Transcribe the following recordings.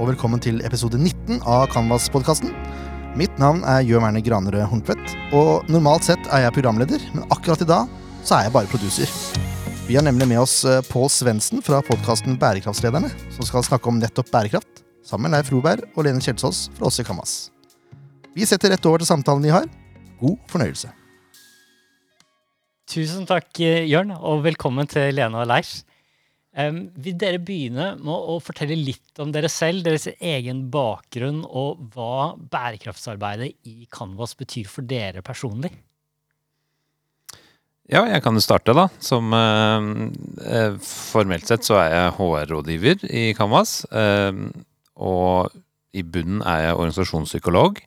og velkommen til episode 19 av Canvas-podkasten. Mitt navn er Jørn Werner Granerød Horntvedt, og normalt sett er jeg programleder, men akkurat i dag så er jeg bare producer. Vi har nemlig med oss eh, Pål Svendsen fra podkasten Bærekraftslederne, som skal snakke om nettopp bærekraft, sammen med Leif Roberg og Lene Kjelsås fra oss i Canvas. Vi setter rett over til samtalen de har. God fornøyelse. Tusen takk, eh, Jørn, og velkommen til Lene og Leif. Um, vil dere begynne med å fortelle litt om dere selv, deres egen bakgrunn, og hva bærekraftsarbeidet i Canvas betyr for dere personlig? Ja, jeg kan jo starte, da. Som eh, Formelt sett så er jeg HR-rådgiver i Canvas. Eh, og i bunnen er jeg organisasjonspsykolog.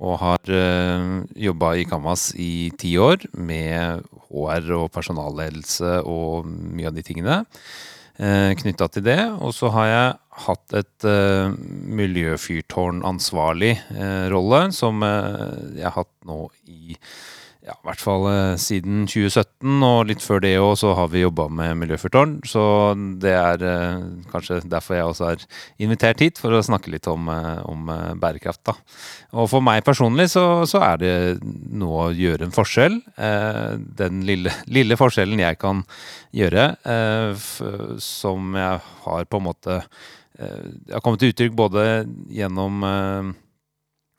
Og har uh, jobba i Canvas i ti år med HR og personalledelse og mye av de tingene uh, knytta til det. Og så har jeg hatt et uh, miljøfyrtårnansvarlig uh, rolle, som eh, jeg har hatt nå i ja, i hvert fall eh, siden 2017, og litt før det òg, så har vi jobba med Miljøfyrtårn. Så det er eh, kanskje derfor jeg også er invitert hit, for å snakke litt om, eh, om bærekraft. da. Og for meg personlig så, så er det noe å gjøre en forskjell. Den lille, lille forskjellen jeg kan gjøre, som jeg har på en måte Jeg har kommet til uttrykk både gjennom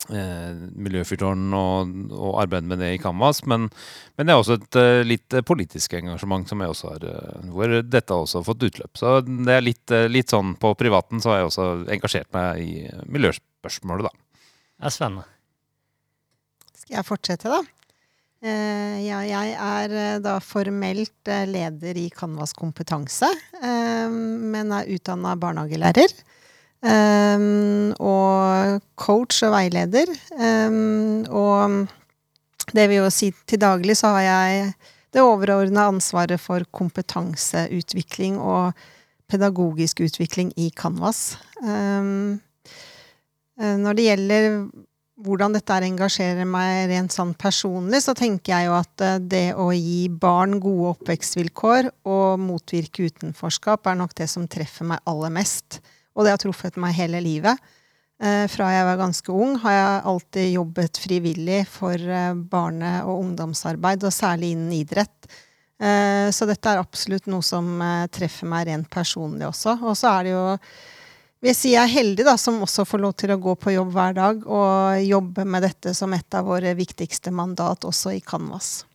Miljøfyrtårn og, og arbeidet med det i Canvas. Men, men det er også et eh, litt politisk engasjement som jeg også har, eh, hvor dette også har fått utløp. Så det er litt, eh, litt sånn på privaten så har jeg også engasjert meg i miljøspørsmålet, da. Det er spennende. Skal jeg fortsette, da? Eh, ja, jeg er eh, da formelt eh, leder i Canvas kompetanse, eh, men er utdanna barnehagelærer. Eh, og coach og veileder. Um, og det vil jo si til daglig så har jeg det overordna ansvaret for kompetanseutvikling og pedagogisk utvikling i Canvas. Eh, når det gjelder hvordan dette engasjerer meg rent sånn personlig, så tenker jeg jo at eh, det å gi barn gode oppvekstvilkår og motvirke utenforskap er nok det som treffer meg aller mest. Og det har truffet meg hele livet. Eh, fra jeg var ganske ung har jeg alltid jobbet frivillig for eh, barne- og ungdomsarbeid, og særlig innen idrett. Eh, så dette er absolutt noe som treffer meg rent personlig også. Og så er det jo vil jeg si jeg er heldig da, som også får lov til å gå på jobb hver dag og jobbe med dette som et av våre viktigste mandat også i Canvas.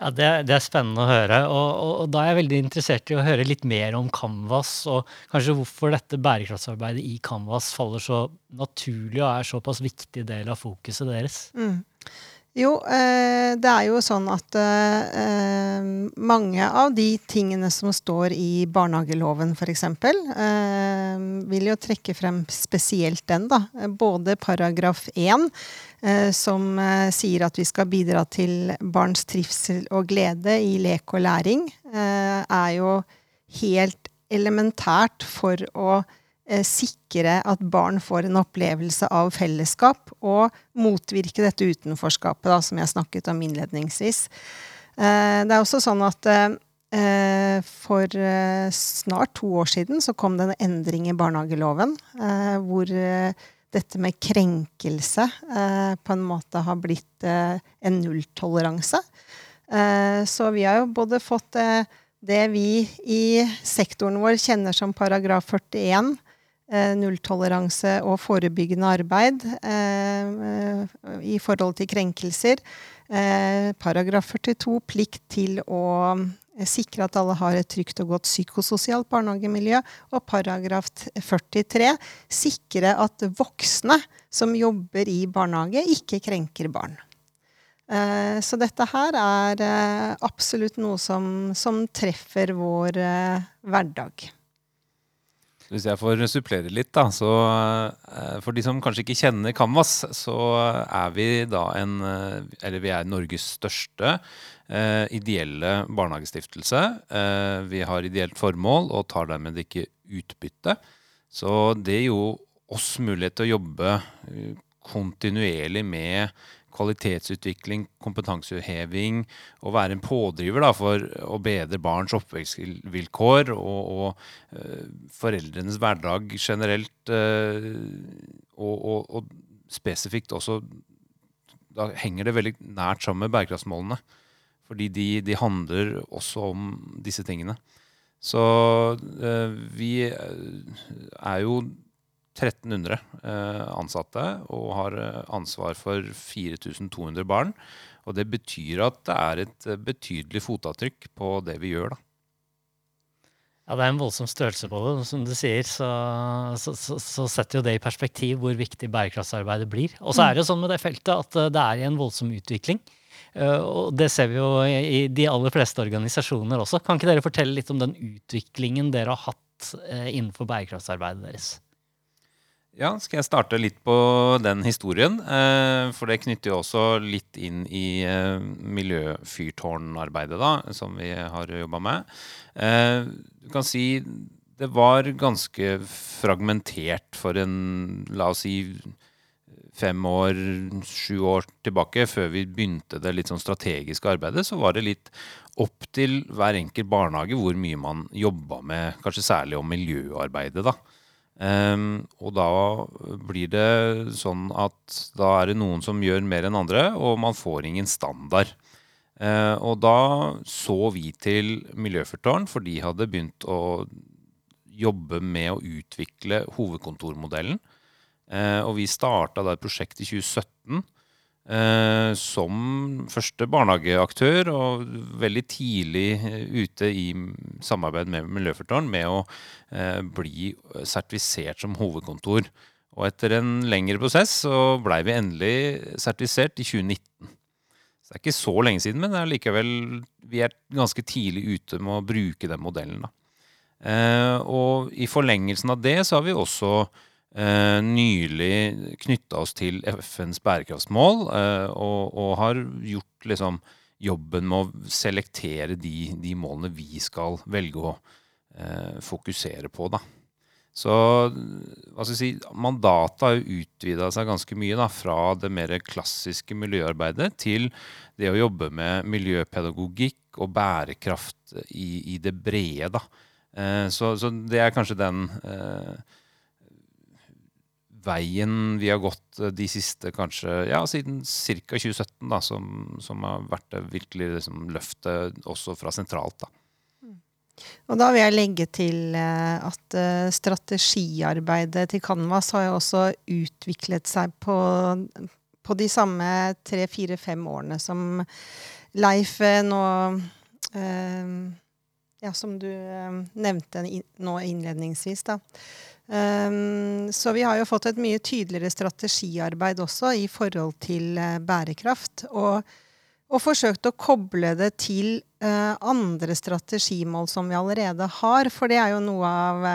Ja, det, det er spennende å høre. Og, og, og da er jeg veldig interessert i å høre litt mer om Canvas, og kanskje hvorfor dette bærekraftsarbeidet i Canvas faller så naturlig og er såpass viktig del av fokuset deres. Mm. Jo, eh, det er jo sånn at eh, mange av de tingene som står i barnehageloven f.eks., eh, vil jo trekke frem spesielt den, da. Både paragraf 1, eh, som eh, sier at vi skal bidra til barns trivsel og glede i lek og læring, eh, er jo helt elementært for å eh, sikre at barn får en opplevelse av fellesskap, og motvirke dette utenforskapet da, som jeg snakket om innledningsvis. Eh, det er også sånn at eh, for eh, snart to år siden så kom det en endring i barnehageloven, eh, hvor eh, dette med krenkelse eh, på en måte har blitt eh, en nulltoleranse. Eh, så vi har jo både fått eh, det vi i sektoren vår kjenner som paragraf 41, eh, nulltoleranse og forebyggende arbeid eh, eh, i forhold til krenkelser. Eh, paragraf 42, plikt til å eh, sikre at alle har et trygt og godt psykososialt barnehagemiljø. Og paragraf 43, sikre at voksne som jobber i barnehage, ikke krenker barn. Eh, Så dette her er eh, absolutt noe som, som treffer vår eh, hverdag. Hvis jeg får supplere litt, da, så eh, for de som kanskje ikke kjenner Canvas, så er vi da en eh, Eller vi er Norges største eh, ideelle barnehagestiftelse. Eh, vi har ideelt formål og tar dermed ikke utbytte. Så det gir jo oss mulighet til å jobbe eh, kontinuerlig med kvalitetsutvikling, kompetanseheving, og være en pådriver da, for å bedre barns oppvekstvilkår og, og uh, foreldrenes hverdag generelt, uh, og, og, og, spesifikt også Da henger det veldig nært sammen med bærekraftsmålene. Fordi de, de handler også om disse tingene. Så uh, vi er jo 1300 eh, ansatte og har eh, ansvar for 4200 barn. Og det betyr at det er et eh, betydelig fotavtrykk på det vi gjør, da. Ja, det er en voldsom størrelse på det. Som du sier, så, så, så, setter jo det i perspektiv hvor viktig bærekraftsarbeidet blir. Og så er det jo sånn med det feltet at det er i en voldsom utvikling. Og det ser vi jo i de aller fleste organisasjoner også. Kan ikke dere fortelle litt om den utviklingen dere har hatt innenfor bærekraftsarbeidet deres? Ja, skal jeg starte litt på den historien? Eh, for det knytter jo også litt inn i eh, miljøfyrtårnarbeidet, da, som vi har jobba med. Eh, du kan si det var ganske fragmentert for en, la oss si, fem år, sju år tilbake, før vi begynte det litt sånn strategiske arbeidet, så var det litt opp til hver enkelt barnehage hvor mye man jobba med, kanskje særlig om miljøarbeidet, da. Um, og da blir det sånn at da er det noen som gjør mer enn andre, og man får ingen standard. Uh, og da så vi til Miljøfyrtårn, for de hadde begynt å jobbe med å utvikle hovedkontormodellen. Uh, og vi starta da et prosjekt i 2017 Eh, som første barnehageaktør og veldig tidlig eh, ute i samarbeid med Miljøfyrtårn med å eh, bli sertifisert som hovedkontor. Og etter en lengre prosess så blei vi endelig sertifisert i 2019. Så det er ikke så lenge siden, men likevel, vi er ganske tidlig ute med å bruke den modellen. Eh, og i forlengelsen av det så har vi også nylig knytta oss til FNs bærekraftsmål eh, og, og, har gjort liksom, jobben med å selektere de, de, målene vi skal velge å eh, fokusere på. Da. Så si, mandatet har jo utvida seg ganske mye da, fra det mer klassiske miljøarbeidet til det å jobbe med miljøpedagogikk og bærekraft i, i det brede. Eh, så, så, det er kanskje den eh, veien vi har gått eh, de siste kanskje, ja, siden ca. 2017, da, som, som, har vært det virkelig liksom, løftet også fra sentralt. da. Mm. Og da vil jeg legge til eh, at uh, strategiarbeidet til Canvas har jo også utviklet seg på, på de samme tre-fire-fem årene som Leif nå Ja, som du nevnte nå innledningsvis, da. Um, så vi har jo fått et mye tydeligere strategiarbeid også i forhold til uh, bærekraft. Og, og, forsøkt å koble det til uh, andre strategimål som vi allerede har. For det er jo noe av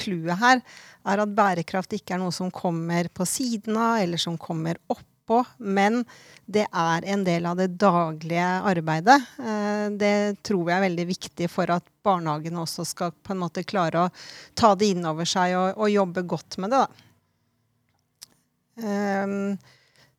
clouet uh, her. Er at bærekraft ikke er noe som kommer på siden av, eller som kommer oppå. Men det er en del av det daglige arbeidet. Eh, det tror jeg er veldig viktig for at barnehagene også skal på en måte klare å ta det inn over seg og, og jobbe godt med det. Um,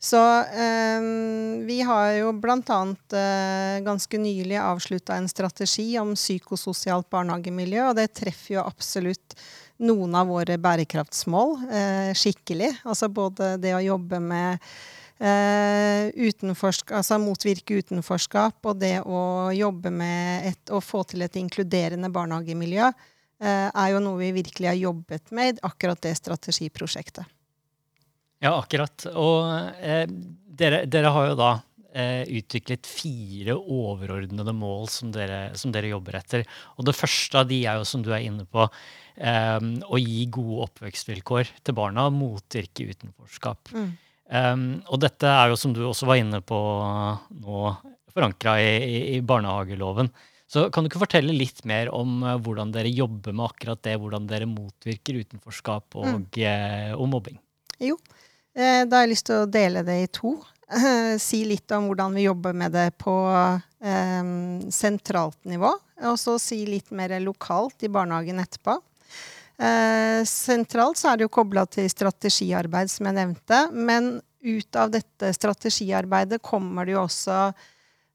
så um, vi har jo bl.a. Uh, ganske nylig avslutta en strategi om psykososialt barnehagemiljø, og det treffer jo absolutt noen av våre bærekraftsmål eh, skikkelig. Altså både det å jobbe med Uh, altså motvirke utenforskap og det å jobbe med et, å få til et inkluderende barnehagemiljø uh, er jo noe vi virkelig har jobbet med, akkurat det strategiprosjektet. Ja, akkurat. Og eh, dere, dere, har jo da utviklet fire overordnede mål som dere, som dere, jobber etter. Og det første av de er jo, som du er inne på, å gi gode oppvekstvilkår til barna, motvirke utenforskap. Mm. Um, og dette er jo, som du også var inne på nå, forankra i, i, i, barnehageloven. Så kan du ikke fortelle litt mer om uh, hvordan dere jobber med akkurat det? Hvordan dere motvirker utenforskap og, mm. uh, og mobbing? Jo, uh, da har jeg lyst til å dele det i to. si litt om hvordan vi jobber med det på sentralt nivå. Og så si litt mer lokalt i barnehagen etterpå. Eh, sentralt så er det jo kobla til strategiarbeid, som jeg nevnte. Men ut av dette strategiarbeidet kommer det jo også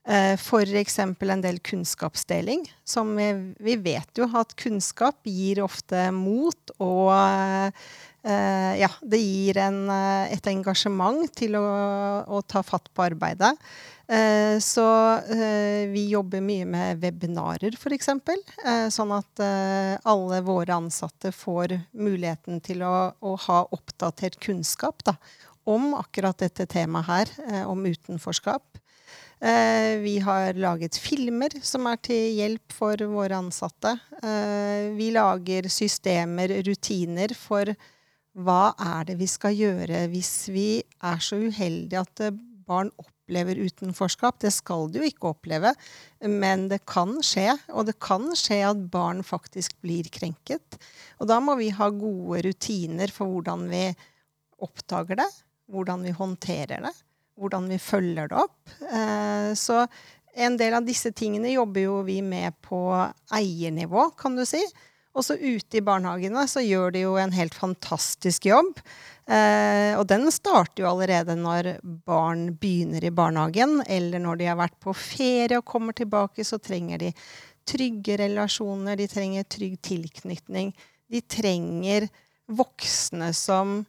eh, f.eks. en del kunnskapsdeling. Som vi, vi, vet jo at kunnskap gir ofte mot og eh, ja, det gir en, eh, et engasjement til å, å ta fatt på arbeidet. Eh, så eh, vi jobber mye med webinarer, f.eks. Eh, sånn at alle våre ansatte får muligheten til å, å ha oppdatert kunnskap da, om akkurat dette temaet her, om utenforskap. Vi har laget filmer som er til hjelp for våre ansatte. Vi lager systemer, rutiner for hva er det vi skal gjøre hvis vi er så uheldige at barn opplever utenforskap. Det skal du ikke oppleve, men det kan skje. Og det kan skje at barn faktisk blir krenket. Og da må vi ha gode rutiner for hvordan vi oppdager det, hvordan vi håndterer det, hvordan vi følger det opp. Eh, så en del av disse tingene jobber jo vi med på eiernivå, kan du si. Også ute i barnehagene så gjør de jo en helt fantastisk jobb. Eh, og den starter jo allerede når barn begynner i barnehagen, eller når de har vært på ferie og kommer tilbake, så trenger de trygge relasjoner, de trenger trygg tilknytning. De trenger voksne som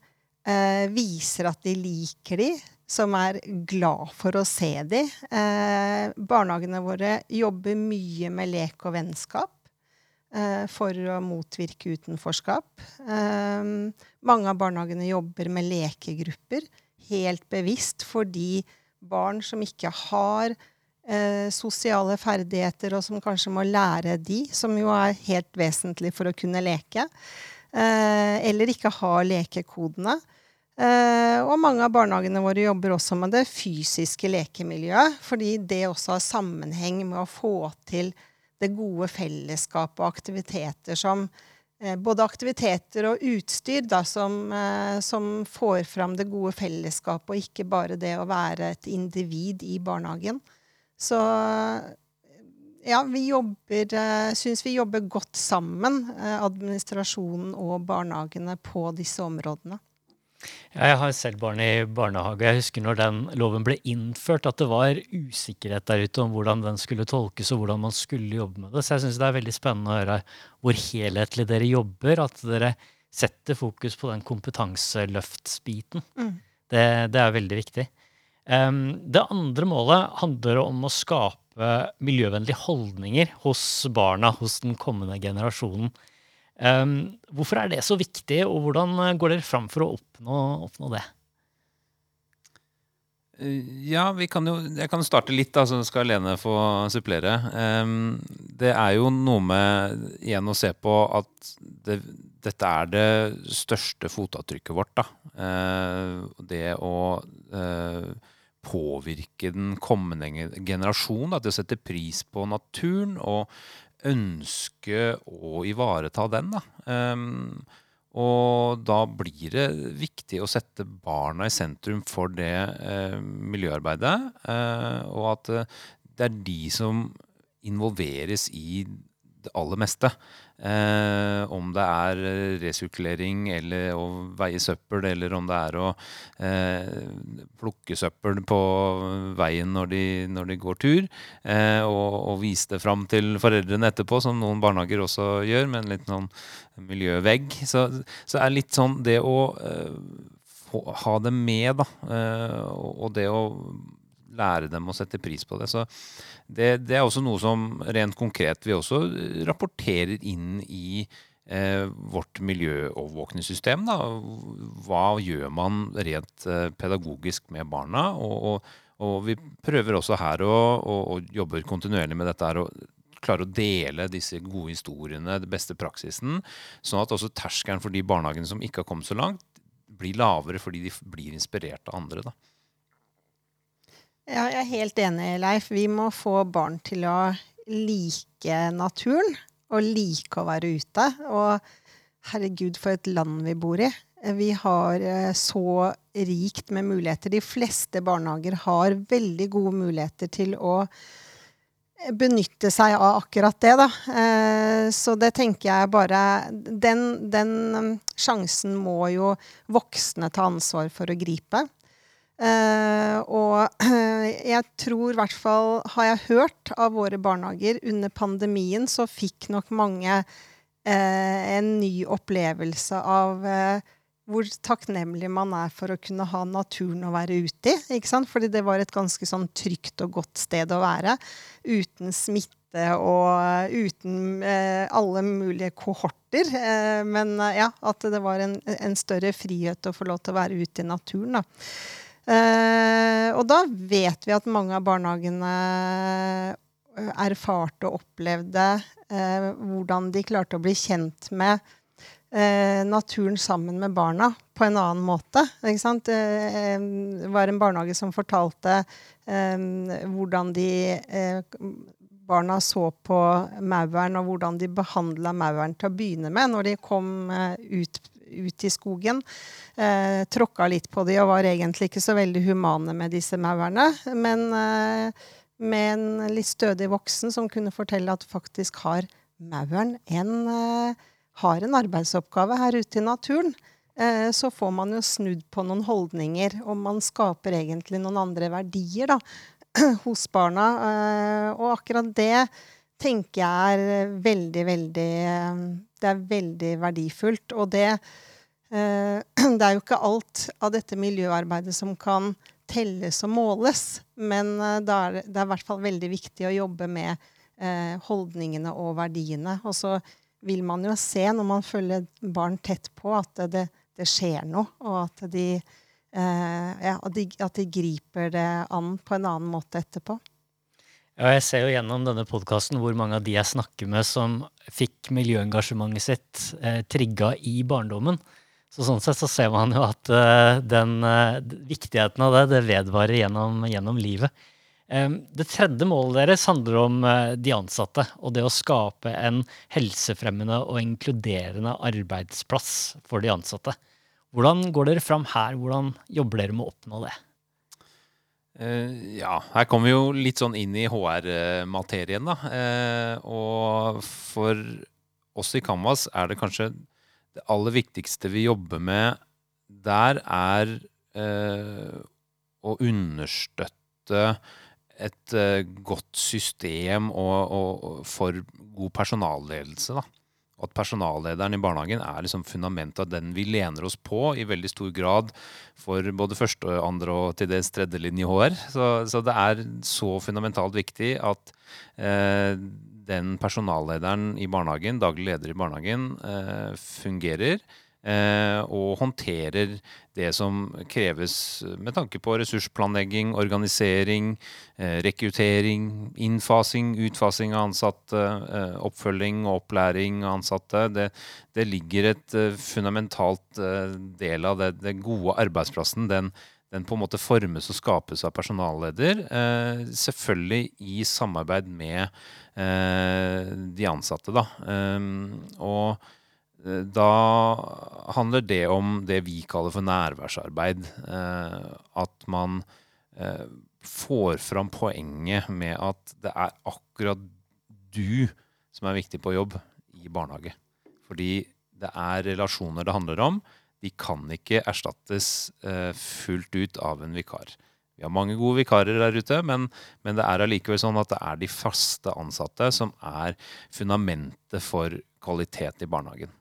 eh, viser at de liker de, som er glad for å se de. Eh, barnehagene våre jobber mye med lek og vennskap. Eh, for å motvirke utenforskap. Eh, mange av barnehagene jobber med lekegrupper helt bevisst fordi barn som ikke har eh, sosiale ferdigheter, og som kanskje må lære de, som jo er helt vesentlig for å kunne leke, eller ikke har lekekodene. og mange av barnehagene våre jobber også med det fysiske lekemiljøet, fordi det også har sammenheng med å få til det gode fellesskapet og aktiviteter som eh, Både aktiviteter og utstyr da, som, eh, som, får fram det gode fellesskapet, og ikke bare det å være et individ i barnehagen. Så ja, vi jobber eh, Syns vi jobber godt sammen, administrasjonen og barnehagene, på disse områdene. Jeg har selv barn i barnehage. Jeg husker når den loven ble innført, at det var usikkerhet der ute om hvordan den skulle tolkes og hvordan man skulle jobbe med det. Så jeg syns det er veldig spennende å høre hvor helhetlig dere jobber. At dere setter fokus på den kompetanseløftsbiten. Mm. Det, det, er veldig viktig. Um, det andre målet handler om å skape miljøvennlige holdninger hos barna, hos den kommende generasjonen. Um, hvorfor er det så viktig, og hvordan eh, går dere fram for å oppnå, oppnå det? Eh, ja, kan jo, jeg kan starte litt, da, så skal Lene få supplere. Um, det er jo noe med igjen å se på at det, dette er det største fotavtrykket vårt. Da. Uh, det å påvirke den kommende generasjon. Da, til å sette pris på naturen og ønske å ivareta den. Da. Um, og da blir det viktig å sette barna i sentrum for det uh, miljøarbeidet. Uh, og at uh, det er de som involveres i det aller meste. Eh, om det er resirkulering eller å veie søppel, eller om det er å eh, plukke søppel på veien når de, når de går tur, eh, og, og, vise det fram til foreldrene etterpå, som noen barnehager også gjør, med en liten sånn miljøvegg. Så, så er litt sånn det å eh, få, ha det med, da, eh, og det å lære dem å sette pris på det. Så det, det, er også noe som rent konkret vi også rapporterer inn i eh, vårt miljøovervåkningssystem. Da. Hva gjør man rent eh, pedagogisk med barna? Og, og, og, vi prøver også her å, og, jobber kontinuerlig med dette her. Og, klare å dele disse gode historiene, den beste praksisen, sånn at også terskelen for de barnehagene som ikke har kommet så langt, blir lavere fordi de blir inspirert av andre. da. Ja, jeg er helt enig, Leif. Vi må få barn til å like naturen og like å være ute. Og herregud, for et land vi bor i. Vi har eh, så rikt med muligheter. De fleste barnehager har veldig gode muligheter til å benytte seg av akkurat det, da. Eh, så det tenker jeg bare Den, den sjansen må jo voksne ta ansvar for å gripe. Eh, og jeg tror i hvert fall, har jeg hørt av våre barnehager, under pandemien så fikk nok mange uh, en ny opplevelse av eh, hvor takknemlig man er for å kunne ha naturen å være ute i. ikke sant? Fordi det var et ganske sånn trygt og godt sted å være. Uten smitte og uten alle mulige kohorter. Men ja, at det var en, en, større frihet å få lov til å være ute i naturen. da. Eh, og da vet vi at mange av barnehagene eh, erfarte og opplevde eh, hvordan de klarte å bli kjent med naturen sammen med barna på en annen måte. Det var en barnehage som fortalte hvordan de barna så på mauren, og hvordan de behandla mauren til å begynne med når de kom eh, ut, ut i skogen. Eh, tråkka litt på de og var egentlig ikke så veldig humane med disse maurene. Men eh, med en litt stødig voksen som kunne fortelle at faktisk har mauren en, eh, har en arbeidsoppgave her ute i naturen. Eh, så får man jo snudd på noen holdninger, og man skaper egentlig noen andre verdier da, hos barna. Eh, og akkurat det tenker jeg er veldig, veldig Det er veldig verdifullt. Og det eh, Det er jo ikke alt av dette miljøarbeidet som kan telles og måles, men eh, det er, det er i hvert fall veldig viktig å jobbe med holdningene og verdiene. Og så vil man jo se, når man følger barn tett på, at det, det skjer noe, og at de ja, at, de, at, de, griper det an på en annen måte etterpå. Ja, jeg ser jo gjennom denne podkasten hvor mange av de jeg snakker med, som fikk miljøengasjementet sitt eh, trigga i barndommen. Så sånn sett så ser man jo at eh, den eh, viktigheten av det, det vedvarer gjennom, gjennom livet. Um, det tredje målet deres handler om uh, de ansatte og det å skape en helsefremmende og inkluderende arbeidsplass for de ansatte. Hvordan går dere fram her? Hvordan jobber dere med å oppnå det? Uh, ja, her kommer vi jo litt sånn inn i HR-materien, da. Uh, og for oss i Canvas er det kanskje det aller viktigste vi jobber med der, er uh, å understøtte et godt system og, og, for god personalledelse. da at personallederen i barnehagen er liksom fundamentet av den vi lener oss på i veldig stor grad for både første, andre og til dels tredje linje HR. Så, så, det er så fundamentalt viktig at eh, den personallederen i barnehagen, daglig leder i barnehagen, eh, fungerer og håndterer det som kreves med tanke på ressursplanlegging, organisering, eh, rekruttering, innfasing, utfasing av ansatte, eh, oppfølging og opplæring av ansatte. Det, det ligger et fundamentalt del av det, det gode arbeidsplassen. den den på en måte formes og skapes av personalleder. Eh, selvfølgelig i samarbeid med eh, de ansatte, da. Eh, og Eh, da handler det om det vi kaller for nærværsarbeid. Eh, at man eh, får fram poenget med at det er akkurat du som er viktig på jobb i barnehage. Fordi det er relasjoner det handler om. De kan ikke erstattes fullt ut av en vikar. Vi har mange gode vikarer der ute, men, men det er allikevel sånn at det er de faste ansatte som er fundamentet for kvalitet i barnehagen.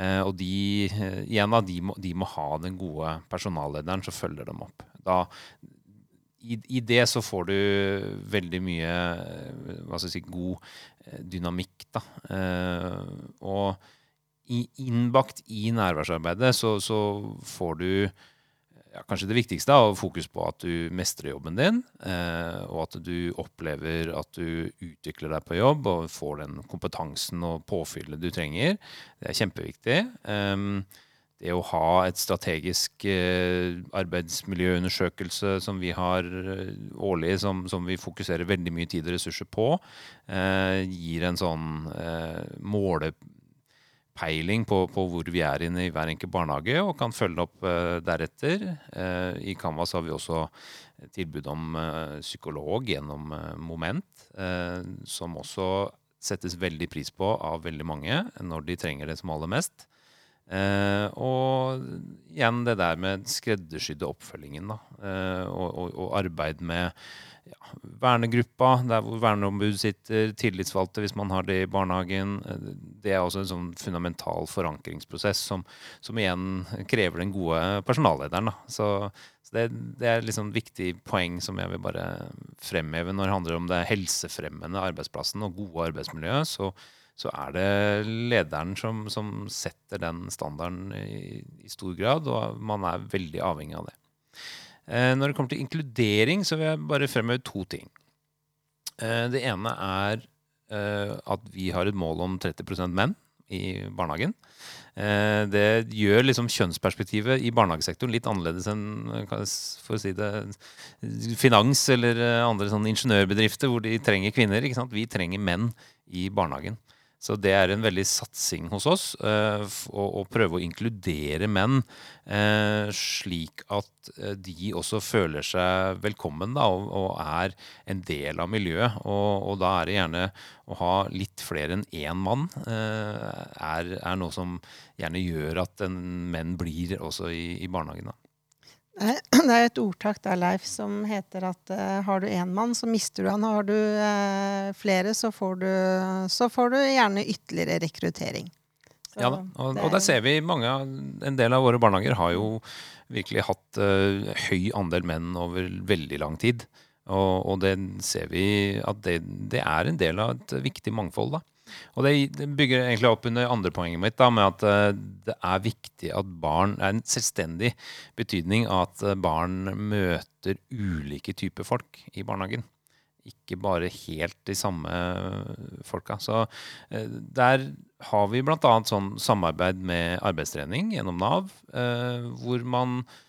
Eh, og de, eh, igjen da, de må, de må, ha den gode personallederen som følger dem opp. Da, i, i, det så får du veldig mye eh, hva skal jeg si, god dynamikk. Da. og i, innbakt i nærværsarbeidet så, så får du ja, kanskje det viktigste er å fokus på at du mestrer jobben din, eh, og at du opplever at du utvikler deg på jobb og får den kompetansen og påfyllet du trenger. Det er kjempeviktig. Um, det å ha et strategisk eh, arbeidsmiljøundersøkelse som vi har eh, årlig, som, som, vi fokuserer veldig mye tid og ressurser på, eh, gir en sånn eh, måle peiling på, på, hvor vi er inne i hver enkelt barnehage, og kan følge opp uh, deretter. Uh, I Canvas har vi også tilbud om uh, psykolog gjennom Moment, som også settes veldig pris på av veldig mange når de trenger det som aller mest. Eh, og igjen det der med skreddersydde oppfølgingen, da. Eh, og, og, og arbeid med ja, vernegruppa, der hvor verneombud sitter, tillitsvalgte hvis man har det i barnehagen. Eh, det er også en sånn fundamental forankringsprosess som, som igjen krever den gode personallederen. Da. Så, så det, det, er liksom viktig poeng som jeg vil bare fremheve når det handler om det helsefremmende arbeidsplassen og gode arbeidsmiljø. Så, så er det lederen som, som setter den standarden i, i, stor grad, og man er veldig avhengig av det. Eh, når det kommer til inkludering, så vil jeg bare fremheve to ting. Eh, det ene er eh, at vi har et mål om 30% menn i barnehagen. Eh, det gjør liksom kjønnsperspektivet i barnehagesektoren litt annerledes enn for å si det, finans eller eh, andre sånne ingeniørbedrifter hvor de trenger kvinner. Vi trenger menn i barnehagen. Så det er en veldig satsing hos oss uh, å, prøve å inkludere menn uh, slik at uh, de også føler seg velkommen da, og, er en del av miljøet. Og, og, da er det gjerne å ha litt flere enn én mann er, er, noe som gjerne gjør at en menn blir også i, i barnehagen. da. Det er et ordtak der, Leif, som heter at uh, har du én mann, så mister du han. Har du uh, flere, så får du, så får du, gjerne ytterligere rekruttering. Så ja da, og, og, der ser vi mange En del av våre barnehager har jo virkelig hatt uh, høy andel menn over veldig lang tid. Og, og det ser vi at det, det, er en del av et viktig mangfold, da. Og det, bygger egentlig opp under andre poenget mitt, da, med at uh, det er viktig at barn Det er en selvstendig betydning at uh, barn møter ulike typer folk i barnehagen. Ikke bare helt de samme folka. Så der har vi bl.a. sånn samarbeid med arbeidstrening gjennom Nav, hvor man Eh,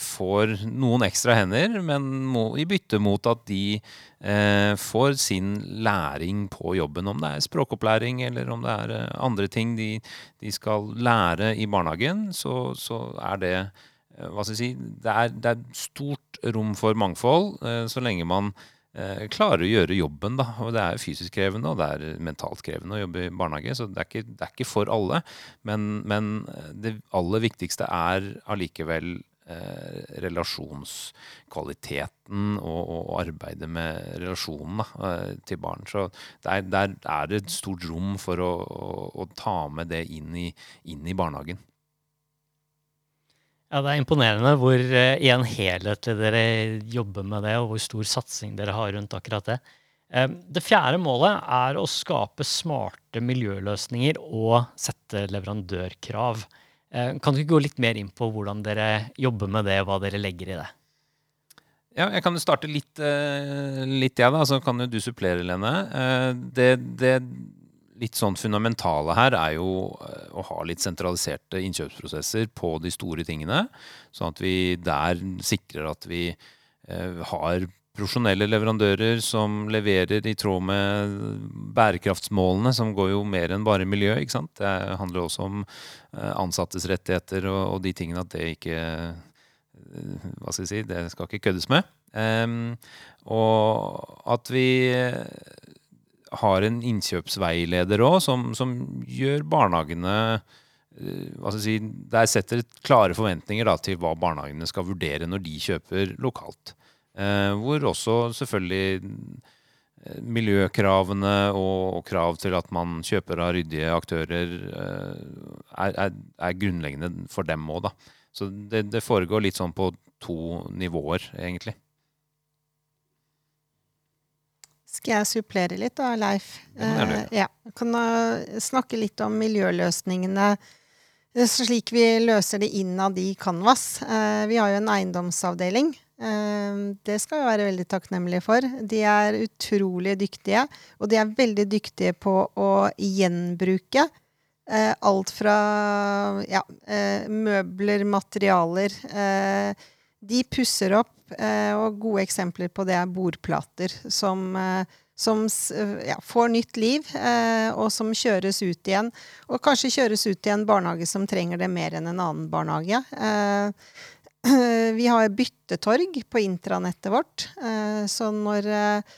får noen ekstra hender, men må, i bytte mot at de eh, får sin læring på jobben. Om det er språkopplæring eller om det er eh, andre ting de, de, skal lære i barnehagen, så, så er det eh, hva skal jeg si, det er, det er stort rom for mangfold eh, så lenge man eh, klarer å gjøre jobben. Da. Og det er fysisk krevende og det er mentalt krevende å jobbe i barnehage. Så det er ikke, det er ikke for alle. Men, men det aller viktigste er allikevel eh, relasjonskvaliteten og, og, arbeidet med relasjonen da, eh, til barn. Så der, der, er det et stort rom for å, å, å ta med det inn i, inn i, barnehagen. Ja, Det er imponerende hvor i en helhet dere jobber med det, og hvor stor satsing dere har rundt akkurat det. Det fjerde målet er å skape smarte miljøløsninger og sette leverandørkrav. Eh, kan du ikke gå litt mer inn på hvordan dere jobber med det, og hva dere legger i det? Ja, jeg kan starte litt, litt jeg, ja, da, så kan jo du supplere, Lene. Uh, det, det, litt sånn fundamentale her er jo å ha litt sentraliserte innkjøpsprosesser på de store tingene. Sånn at vi der sikrer at vi har profesjonelle leverandører som leverer i tråd med bærekraftsmålene, som går jo mer enn bare miljø. ikke sant? Det handler også om eh, ansattes rettigheter og, og de tingene at det ikke eh, Hva skal jeg si Det skal ikke køddes med. Um, og at vi har en innkjøpsveileder òg, som, som, gjør barnehagene si, Der setter klare forventninger da, til hva barnehagene skal vurdere når de kjøper lokalt. Eh, hvor også selvfølgelig eh, miljøkravene og, krav til at man kjøper av ryddige aktører, eh, er, er, er grunnleggende for dem òg, da. Så det, det, foregår litt sånn på to nivåer, egentlig. Skal jeg supplere litt da, Leif? Eh, ja. Kan snakke litt om miljøløsningene slik vi løser det innad i Canvas. Eh, vi har jo en eiendomsavdeling det skal vi være veldig takknemlige for. De er utrolig dyktige, og de er veldig dyktige på å gjenbruke eh, alt fra ja, eh, møbler, materialer. Eh, de pusser opp, og gode eksempler på det er bordplater som, som ja, får nytt liv, og som kjøres ut igjen. Og kanskje kjøres ut i en barnehage som trenger det mer enn en annen barnehage. Vi har byttetorg på intranettet vårt. Eh, så når eh,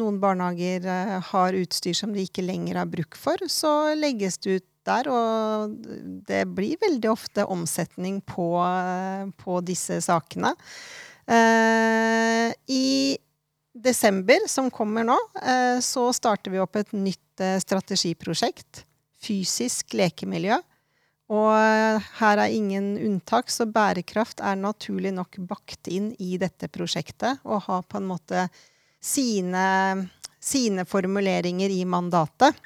noen barnehager eh, har utstyr som de ikke lenger har bruk for, så legges det ut der, og det blir veldig ofte omsetning på, på disse sakene. I desember, som kommer nå, så starter vi opp et nytt strategiprosjekt. Fysisk lekemiljø. Og her er ingen unntak, så bærekraft er naturlig nok bakt inn i dette prosjektet. Og har på en måte sine, sine formuleringer i mandatet.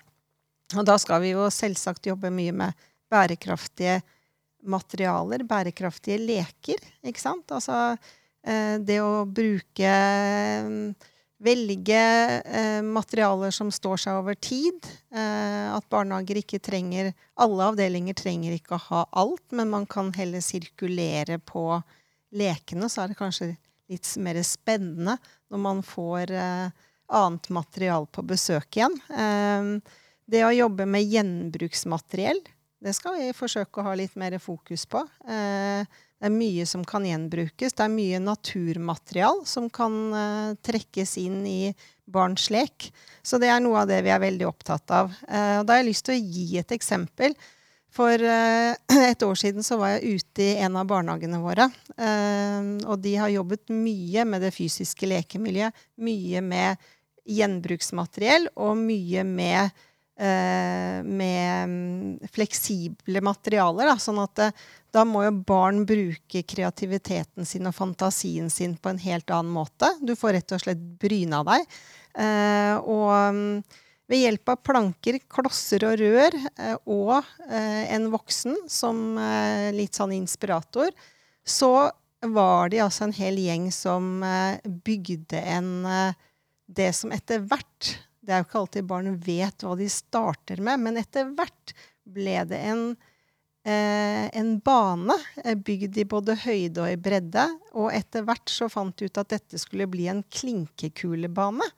Og da skal vi jo selvsagt jobbe mye med bærekraftige materialer, bærekraftige leker, ikke sant. Altså eh, det å bruke Velge eh, materialer som står seg over tid. Eh, at barnehager ikke trenger Alle avdelinger trenger ikke å ha alt, men man kan heller sirkulere på lekene. Så er det kanskje litt mer spennende når man får eh, annet material på besøk igjen. Eh, det å jobbe med gjenbruksmateriell, det skal vi forsøke å ha litt mer fokus på. Eh, det er mye som kan gjenbrukes. Det er mye naturmaterial som kan uh, trekkes inn i barns lek. Så det er noe av det vi er veldig opptatt av. Uh, da har jeg lyst til å gi et eksempel. For uh, et år siden så var jeg ute i en av barnehagene våre. og de har jobbet mye med det fysiske lekemiljøet. Mye med gjenbruksmateriell og mye med med mm, fleksible materialer. Da, sånn at da må jo barn bruke kreativiteten sin og fantasien sin på en helt annen måte. Du får rett og slett bryna deg. Eh, og mm, ved hjelp av planker, klosser og rør eh, og eh, en voksen som eh, litt sånn inspirator, så var de altså en hel gjeng som eh, bygde en eh, Det som etter hvert Det er jo ikke alltid barn vet hva de starter med, men etter hvert ble det en eh, en bane eh, bygd i både høyde og i bredde. Og etter hvert så fant de ut at dette skulle bli en klinkekulebane.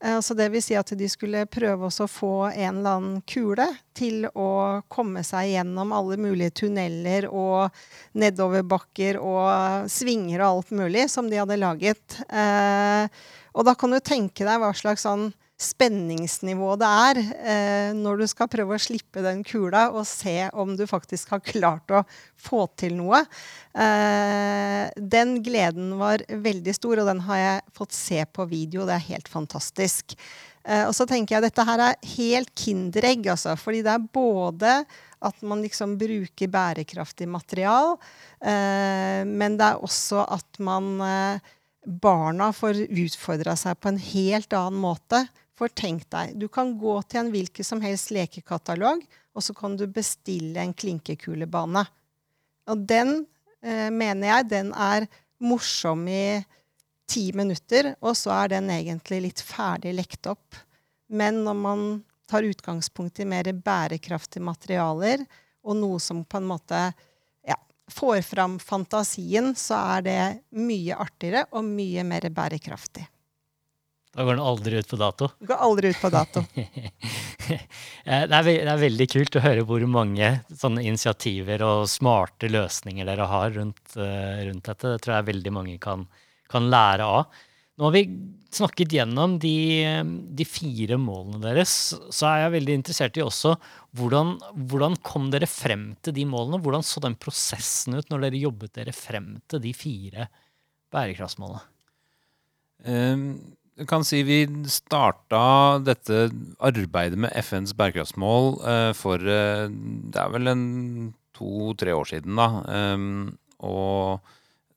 Eh, så det vil si at de skulle prøve å få en eller annen kule til å komme seg gjennom alle mulige tunneler og nedoverbakker og svinger og alt mulig som de hadde laget. Eh, og da kan du tenke deg hva slags sånn spenningsnivå det er eh, når du skal prøve å slippe den kula og se om du faktisk har klart å få til noe. Eh, den gleden var veldig stor, og den har jeg fått se på video. Det er helt fantastisk. Eh, og så tenker jeg dette her er helt kinderegg, altså. Fordi det er både at man liksom bruker bærekraftig material, eh, men det er også at man eh, Barna får utfordra seg på en helt annen måte for tenk deg, du kan gå til en hvilken som helst lekekatalog, og så kan du bestille en klinkekulebane. Og den eh, mener jeg den er morsom i ti minutter, og så er den egentlig litt ferdig lekt opp. Men når man tar utgangspunkt i mer bærekraftige materialer, og noe som på en måte ja, får fram fantasien, så er det mye artigere og mye mer bærekraftig. Da går den aldri ut på dato? Den går aldri ut på dato. Eh, det, er, det, er, veldig kult å høre hvor mange sånne initiativer og smarte løsninger dere har rundt, uh, rundt dette. Det tror jeg veldig mange kan, kan, lære av. Nå har vi snakket gjennom de, de, fire målene deres. Så er jeg veldig interessert i også hvordan, hvordan kom dere frem til de målene? Hvordan så den prosessen ut når dere jobbet dere frem til de fire bærekraftsmålene? Um kan si vi starta dette arbeidet med FNs bærekraftsmål eh, for eh, Det er vel en to-tre år siden, da. Um, og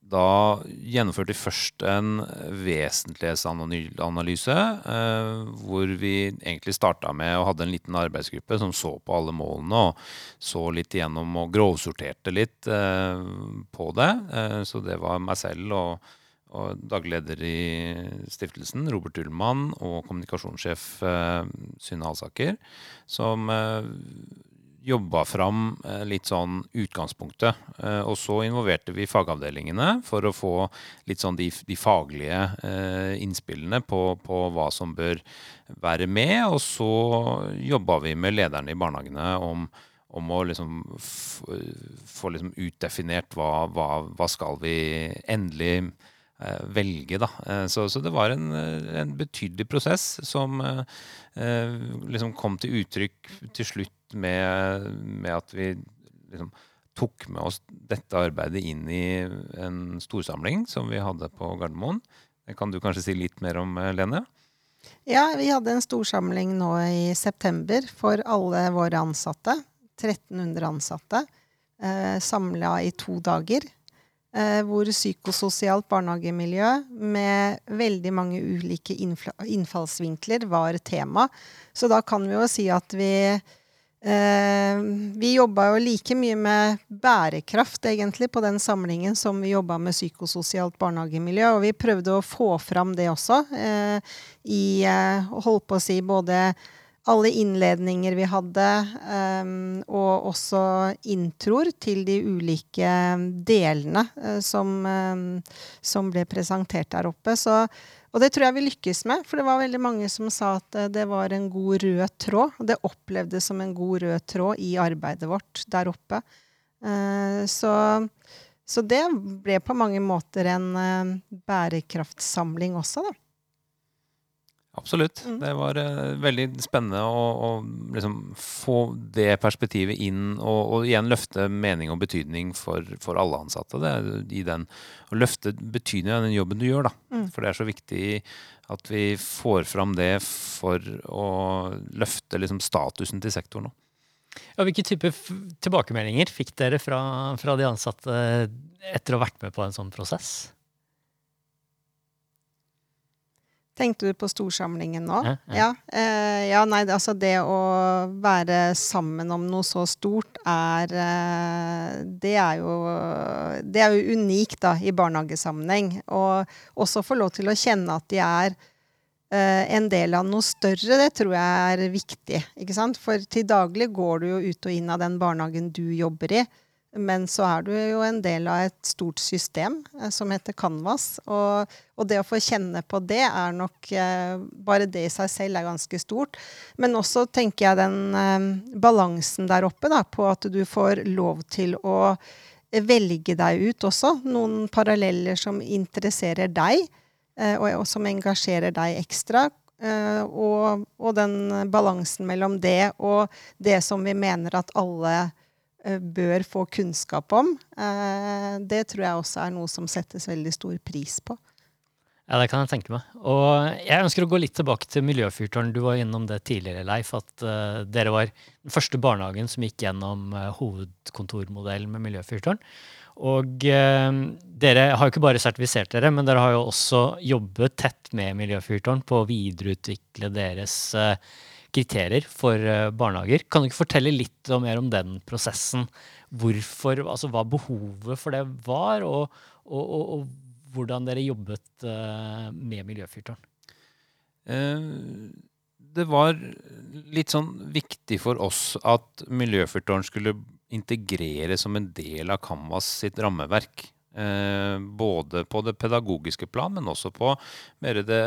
da gjennomførte vi først en vesentlighetsanalyse, eh, hvor vi egentlig starta med og hadde en liten arbeidsgruppe som så på alle målene og så litt igjennom og grovsorterte litt på det. Så det var meg selv og og daglig leder i stiftelsen, Robert Ullmann, og kommunikasjonssjef eh, Synne Alsaker, som eh, jobba fram eh, litt sånn utgangspunktet. Eh, og så involverte vi fagavdelingene for å få litt sånn de, de faglige eh, innspillene på, på, hva som bør være med. Og så jobba vi med lederne i barnehagene om, om å liksom få liksom utdefinert hva, hva, hva skal vi endelig velge, da. Eh, så, så, det var en, en betydelig prosess som eh, liksom kom til uttrykk til slutt med, med at vi liksom tok med oss dette arbeidet inn i en storsamling som vi hadde på Gardermoen. Det kan du kanskje si litt mer om, eh, Lene? Ja, vi hadde en storsamling nå i september for alle våre ansatte. 1300 ansatte. Eh, Samla i to dager. Eh, hvor psykososialt barnehagemiljø med veldig mange ulike innfallsvinkler var tema. Så da kan vi jo si at vi Eh, vi jobba jo like mye med bærekraft egentlig på den samlingen som vi jobba med psykososialt barnehagemiljø, og vi prøvde å få fram det også eh, i eh, Holdt på å si både alle innledninger vi hadde, eh, og også introer til de ulike delene eh, som, eh, som ble presentert der oppe. Så og det tror jeg vi lykkes med, for det var veldig mange som sa at eh, det var en god rød tråd. Det opplevdes som en god rød tråd i arbeidet vårt der oppe. Eh, så, så det ble på mange måter en bærekraftsamling også, da. Absolutt. Mm. Det var uh, veldig spennende å, å liksom få det perspektivet inn, og, og, igjen løfte mening og betydning for, for alle ansatte. Det, i den, å løfte betydningen av den jobben du gjør, da. Mm. For det er så viktig at vi får fram det for å løfte liksom, statusen til sektoren. Ja, hvilke typer tilbakemeldinger fikk dere fra, fra de ansatte etter å ha vært med på en sånn prosess? Tenkte du på storsamlingen nå? Ja. Ja, eh, ja, nei, altså det å være sammen om noe så stort er eh, Det er jo Det er jo unikt, da, i barnehagesammenheng. Og også få lov til å kjenne at de er eh, en del av noe større, det tror jeg er viktig. ikke sant? For til daglig går du jo ut og inn av den barnehagen du jobber i. Men så er du jo en del av et stort system eh, som heter Canvas. Og, og, det å få kjenne på det er nok eh, Bare det i seg selv er ganske stort. Men også tenker jeg den eh, balansen der oppe, da, på at du får lov til å velge deg ut også. Noen paralleller som interesserer deg, eh, og, og, som engasjerer deg ekstra. Uh, og, og, den balansen mellom det og det som vi mener at alle Eh, bør få kunnskap om. Eh, det tror jeg også er noe som settes veldig stor pris på. Ja, det kan jeg tenke meg. Og jeg ønsker å gå litt tilbake til Miljøfyrtårn. Du var innom det tidligere, Leif, at uh, dere var den første barnehagen som gikk gjennom hovedkontormodellen med Miljøfyrtårn. Og dere har jo ikke bare sertifisert dere, men dere har jo også jobbet tett med Miljøfyrtårn på å videreutvikle deres kriterier for eh, barnehager. Kan du ikke fortelle litt mer om den prosessen? Hvorfor, altså Hva behovet for det var, og, og, og, og hvordan dere jobbet uh, med Miljøfyrtårn? Uh, det var litt sånn viktig for oss at Miljøfyrtårn skulle integreres som en del av Canvas sitt rammeverk. Eh, både på det pedagogiske plan, men også på mer det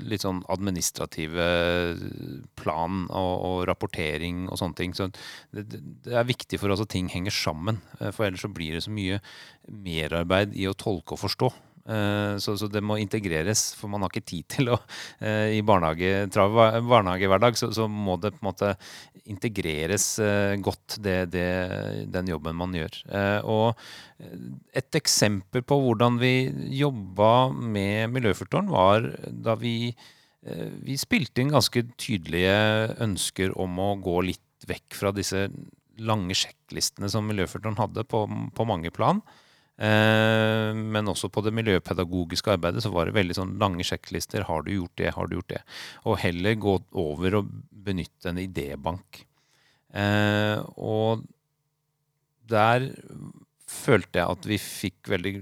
litt sånn administrative plan og, og rapportering og sånne ting. Så det, det, er viktig for oss at ting henger sammen. Eh, for ellers så blir det så mye merarbeid i å tolke og forstå. Eh, så, så, det må integreres, for man har ikke tid til å eh, I barnehage, barnehagehverdag så, så, må det på en måte integreres eh, godt, det, det, den jobben man gjør. Og et eksempel på hvordan vi jobba med Miljøfyrtårn, var da vi, vi spilte inn ganske tydelige ønsker om å gå litt vekk fra disse lange sjekklistene som Miljøfyrtårn hadde på, på mange plan. Eh, men også på det miljøpedagogiske arbeidet så var det veldig sånn lange sjekklister. Har du gjort det? Har du gjort det? Og heller gå over og benytte en idébank. Eh, og der følte jeg at vi fikk veldig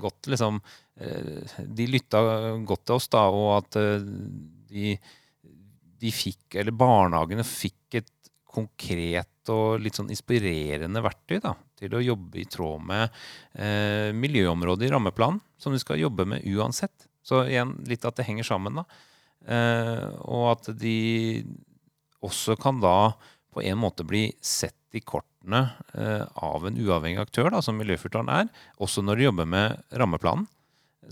godt liksom eh, De lytta godt til oss, da, og at de, de fikk, eller barnehagene fikk et konkret og litt sånn inspirerende verktøy da, til å jobbe i tråd med eh, miljøområdet i rammeplanen, som de skal jobbe med uansett. Så igjen litt at det henger sammen, da. Eh, og at de også kan da på en måte bli sett i kortene eh, av en uavhengig aktør, da, som Miljøfyrtårn er, også når de jobber med rammeplanen.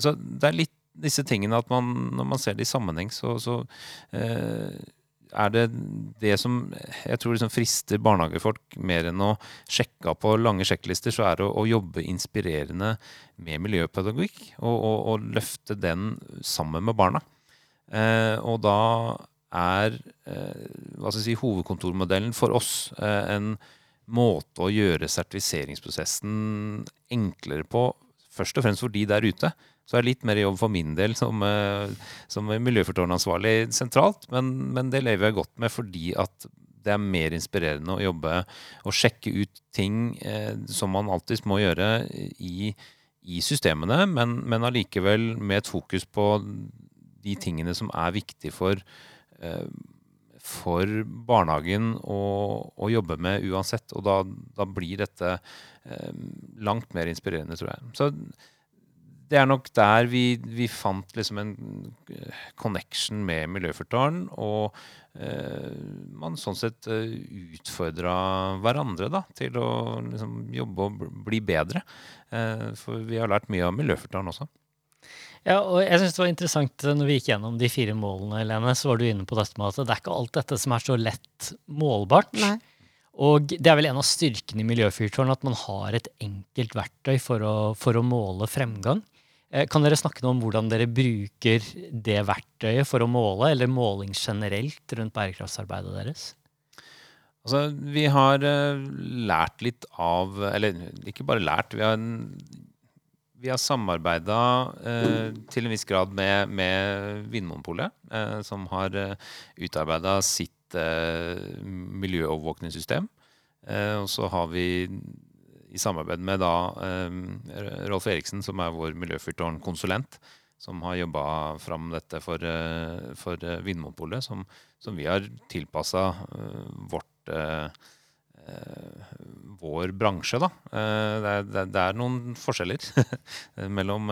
Så det er litt disse tingene at man, når man ser det i sammenheng, så, så eh, er det det som jeg tror liksom frister barnehagefolk mer enn å sjekke på lange sjekklister, så er det å, å jobbe inspirerende med miljøpedagogikk. Og, og, og, løfte den sammen med barna. Eh, og da er eh, si, hovedkontormodellen for oss eh, en måte å gjøre sertifiseringsprosessen enklere på, først og fremst for de der ute. Så er det litt mer jobb for min del som, eh, som miljøfortårnansvarlig sentralt, men, men, det lever jeg godt med fordi at det er mer inspirerende å jobbe og sjekke ut ting eh, som man alltid må gjøre i, i systemene, men, men allikevel med et fokus på de tingene som er viktige for, eh, for barnehagen å, å, jobbe med uansett. Og da, da blir dette eh, langt mer inspirerende, tror jeg. Så det er nok der vi, vi fant liksom en eh, connection med Miljøfyrtårn. Og eh, man sånn sett eh, utfordra hverandre da, til å liksom, jobbe og bli bedre. Eh, for vi har lært mye av Miljøfyrtårn også. Ja, og jeg synes det var interessant eh, når vi gikk gjennom de fire målene, Lene, så var du inne på dette med at det er ikke alt dette som er så lett målbart. Nei. Og det er vel en av styrkene i Miljøfyrtårn at man har et enkelt verktøy for å, for å måle fremgang. Eh, kan dere snakke noe om hvordan dere bruker det verktøyet for å måle, eller måling generelt rundt bærekraftsarbeidet deres? Altså, vi har uh, lært litt av Eller ikke bare lært. Vi har, har samarbeida eh, til en viss grad med, med Vinmonopolet, eh, som har uh, utarbeida sitt miljøovervåkningssystem. og så har vi i samarbeid med da eh, Rolf Eriksen, som er vår miljøfyrtårnkonsulent, som har jobba fram dette for, eh, for eh, Vinmonopolet, som, som, vi har tilpassa vårt vår bransje, da. Det er, det er noen forskjeller mellom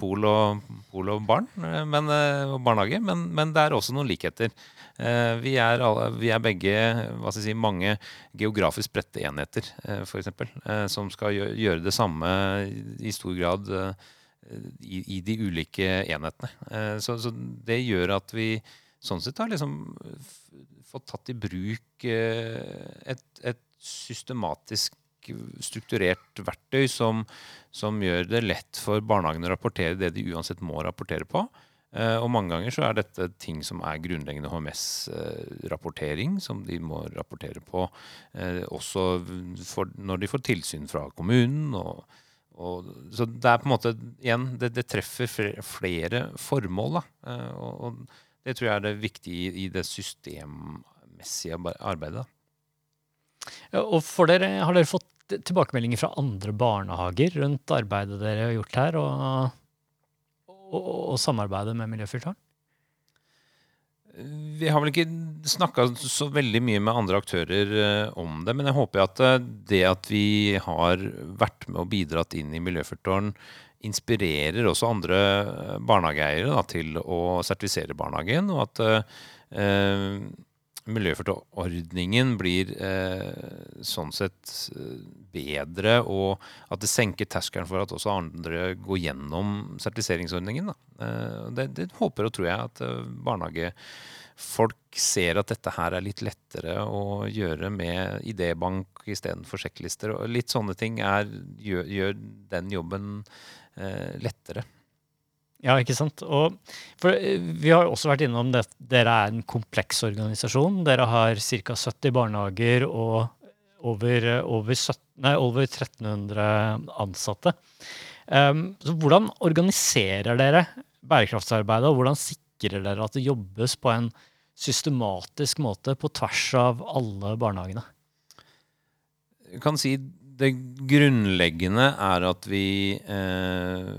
pol og, pol og barn men, og barnehage, men, men, det er også noen likheter. Eh, vi er, alle, vi er begge si, mange geografisk spredte enheter, eh, f.eks., eh, som skal gjøre det samme i stor grad i, i de ulike enhetene. Så, så, det gjør at vi sånn sett har liksom fått tatt i bruk et, et systematisk strukturert verktøy som, som, gjør det lett for barnehagene å rapportere det de uansett må rapportere på. Eh, og mange ganger så er dette ting som er grunnleggende HMS-rapportering, som de må rapportere på eh, også for, når de får tilsyn fra kommunen. Og, og, så det er på en måte igjen, det, det treffer flere formål. Da. Eh, og, det tror jeg er det viktige i det systemmessige arbeidet. Ja, og for dere, Har dere fått tilbakemeldinger fra andre barnehager rundt arbeidet dere har gjort her? og å, samarbeide med Miljøfyrtårn? Vi har vel ikke snakka så veldig mye med andre aktører eh, om det, men jeg håper at eh, det at vi har vært med og bidratt inn i Miljøfyrtårn, inspirerer også andre barnehageeiere til å sertifisere barnehagen, og at eh, miljøforordningen blir eh, sånn sett eh, bedre, og at det senker terskelen for at også andre går gjennom sertifiseringsordningen. Eh, det, det, håper og tror jeg at eh, barnehagefolk ser at dette her er litt lettere å gjøre med idébank istedenfor sjekklister. og Litt sånne ting er, gjør, gjør den jobben eh, lettere. Ja, ikke sant. Og for eh, vi har også vært innom det. Dere er en kompleks organisasjon. Dere har ca. 70 barnehager og over, over, 17, nei, over 1300 ansatte. Um, så hvordan organiserer dere bærekraftsarbeidet, og hvordan sikrer dere at det jobbes på en systematisk måte på tvers av alle barnehagene? Jeg kan si det grunnleggende er at vi eh,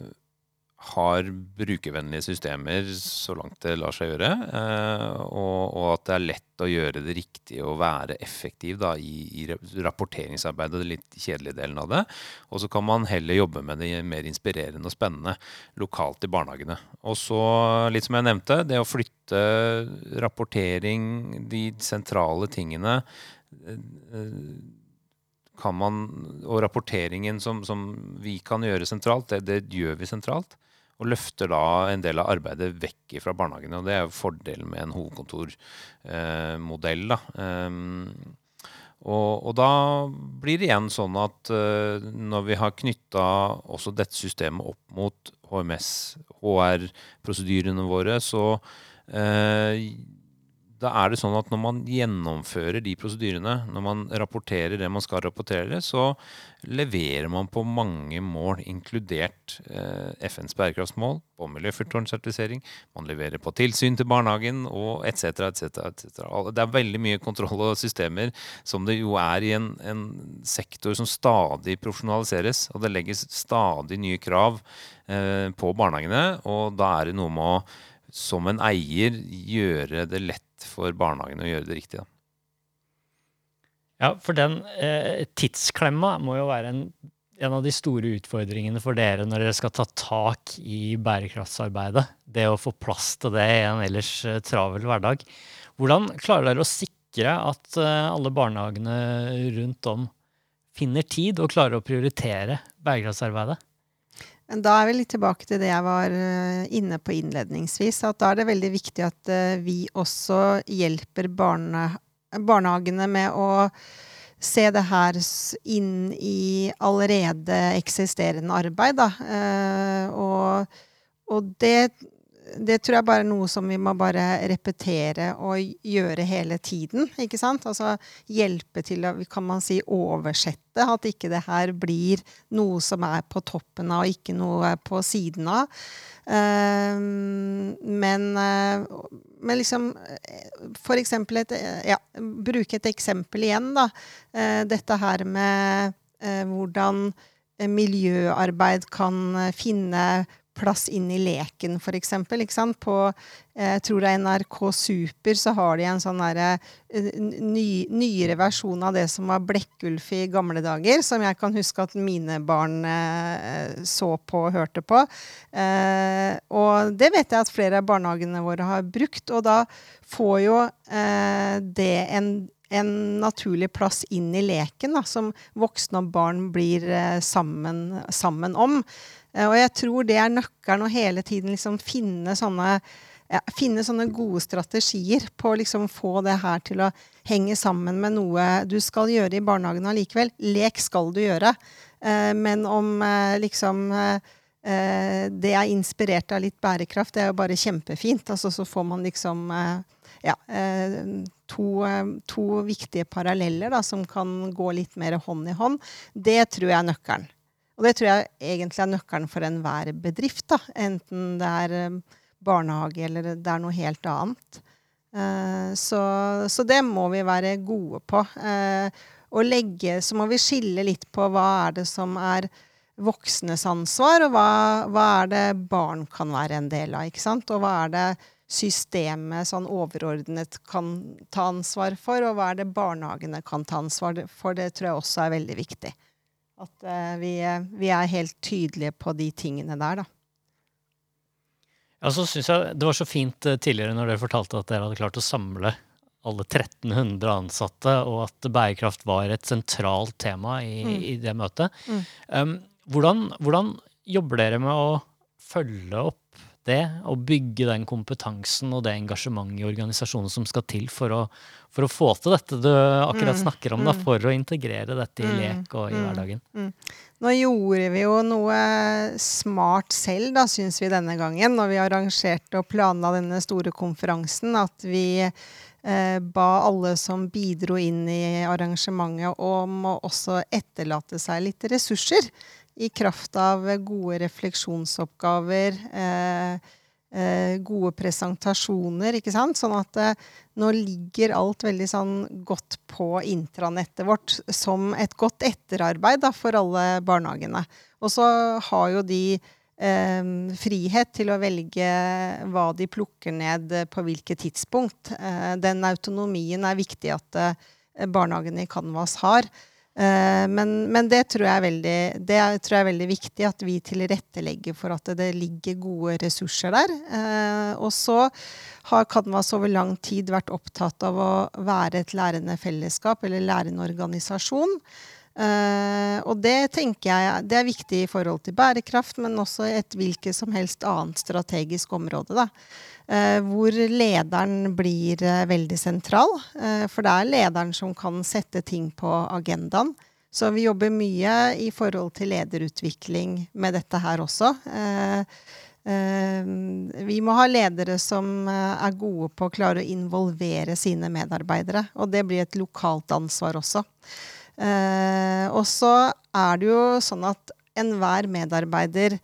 har brukervennlige systemer så langt det lar seg gjøre. Eh, og, og, at det er lett å gjøre det riktig og være effektiv da, i, i, rapporteringsarbeidet, den litt kjedelige delen av det. Og så kan man heller jobbe med det mer inspirerende og spennende lokalt i barnehagene. Og så, litt som jeg nevnte, det å flytte rapportering, de sentrale tingene eh, kan man, og rapporteringen som, som vi kan gjøre sentralt, det, det gjør vi sentralt. Og løfter da en del av arbeidet vekk fra barnehagene. Og det er jo fordelen med en hovedkontormodell. da. Um, og, og, da blir det igjen sånn at uh, når vi har knytta også dette systemet opp mot HMS, HR-prosedyrene våre, så uh, da er det sånn at når man gjennomfører de prosedyrene, når man rapporterer det man skal rapportere, så leverer man på mange mål, inkludert eh, FNs bærekraftsmål på miljøfyrtårnsertifisering. Man leverer på tilsyn til barnehagen og etc. etc. Det er veldig mye kontroll og systemer som det jo er i en, en sektor som stadig profesjonaliseres. Og det legges stadig nye krav eh, på barnehagene, og da er det noe med å som en eier gjøre det lett for barnehagene å gjøre det riktig. Da. Ja, for den eh, tidsklemma må jo være en, en, av de store utfordringene for dere når dere skal ta tak i bærekraftsarbeidet. Det å få plass til det i en ellers eh, travel hverdag. Hvordan klarer dere å sikre at eh, alle barnehagene rundt om finner tid og klarer å prioritere bærekraftsarbeidet? Men da er vi litt tilbake til det jeg var eh, inne på innledningsvis. At da er det veldig viktig at eh, vi også hjelper barne, barnehagene med å se det her inn i allerede eksisterende arbeid. Da. Eh, og, og det det tror jeg bare er noe som vi må bare repetere og gjøre hele tiden. ikke sant? Altså hjelpe til å kan man si, oversette. At ikke det her blir noe som er på toppen av, og ikke noe på siden av. Uh, men, uh, men liksom For eksempel et, ja, Bruke et eksempel igjen, da. Dette her med hvordan miljøarbeid kan finne plass inn i leken, f.eks. På jeg tror det er NRK Super, så har de en sånn derre eh, ny, nyere versjon av det som var Blekkulf i gamle dager, som jeg kan huske at mine barn eh, så på og hørte på. Eh, og det vet jeg at flere av barnehagene våre har brukt, og da får jo eh, det en en naturlig plass inn i leken, da, som voksne og barn blir eh, sammen, sammen om. Eh, og jeg tror det er nøkkelen å hele tiden liksom finne sånne ja, finne sånne gode strategier på å liksom få det her til å henge sammen med noe du skal gjøre i barnehagen allikevel. Lek skal du gjøre. Eh, men om eh, liksom det er inspirert av litt bærekraft, det er jo bare kjempefint. Altså, så får man liksom ja, to, to, viktige paralleller da, som kan gå litt mer hånd i hånd. Det tror jeg er nøkkelen. Og det tror jeg egentlig er nøkkelen for enhver bedrift. da, Enten det er eh, barnehage eller det er noe helt annet. Uh, så, så, det må vi være gode på. Og legge, så må vi skille litt på hva er det som er voksnes ansvar, og hva, hva er det barn kan være en del av. ikke sant? Og hva er det systemet sånn overordnet kan ta ansvar for, og hva er det barnehagene kan ta ansvar for. Det tror jeg også er veldig viktig. At uh, vi, vi, er helt tydelige på de tingene der, da. Ja, så synes jeg Det var så fint uh, tidligere når dere fortalte at dere hadde klart å samle alle 1300 ansatte, og at bærekraft var et sentralt tema i, mm. i det møtet. Mm. Um, hvordan, hvordan jobber dere med å følge opp det, og bygge den kompetansen og det engasjementet i organisasjonen som skal til for å, for å få til dette du akkurat mm, snakker om, da, mm. for å integrere dette i mm, lek og i hverdagen. Nå gjorde vi jo noe smart selv, da, syns vi denne gangen, når vi arrangerte og planla denne store konferansen, at vi eh, ba alle som bidro inn i arrangementet, om å også etterlate seg litt ressurser i kraft av gode refleksjonsoppgaver, eh, eh, gode presentasjoner, ikke sant. Sånn at eh, nå ligger alt veldig sånn godt på intranettet vårt som et godt etterarbeid da, for alle barnehagene. Og så har jo de eh, frihet til å velge hva de plukker ned på hvilket tidspunkt. Eh, den autonomien er viktig at eh, barnehagene i Canvas har. Eh, men, men, det, tror jeg, er veldig, det tror jeg er veldig viktig, at vi tilrettelegger for at det ligger gode ressurser der. Eh, og så har Canvas over lang tid vært opptatt av å være et lærende fellesskap eller lærende organisasjon. Eh, og det tenker jeg det er viktig i forhold til bærekraft, men også et hvilket som helst annet strategisk område. da. Uh, hvor lederen blir uh, veldig sentral. For det er lederen som kan sette ting på agendaen. Så vi jobber mye i forhold til lederutvikling med dette her også. Vi må ha ledere som er gode på å klare å involvere sine medarbeidere. Og det blir et lokalt ansvar også. Eh, og så er det jo sånn at enhver medarbeider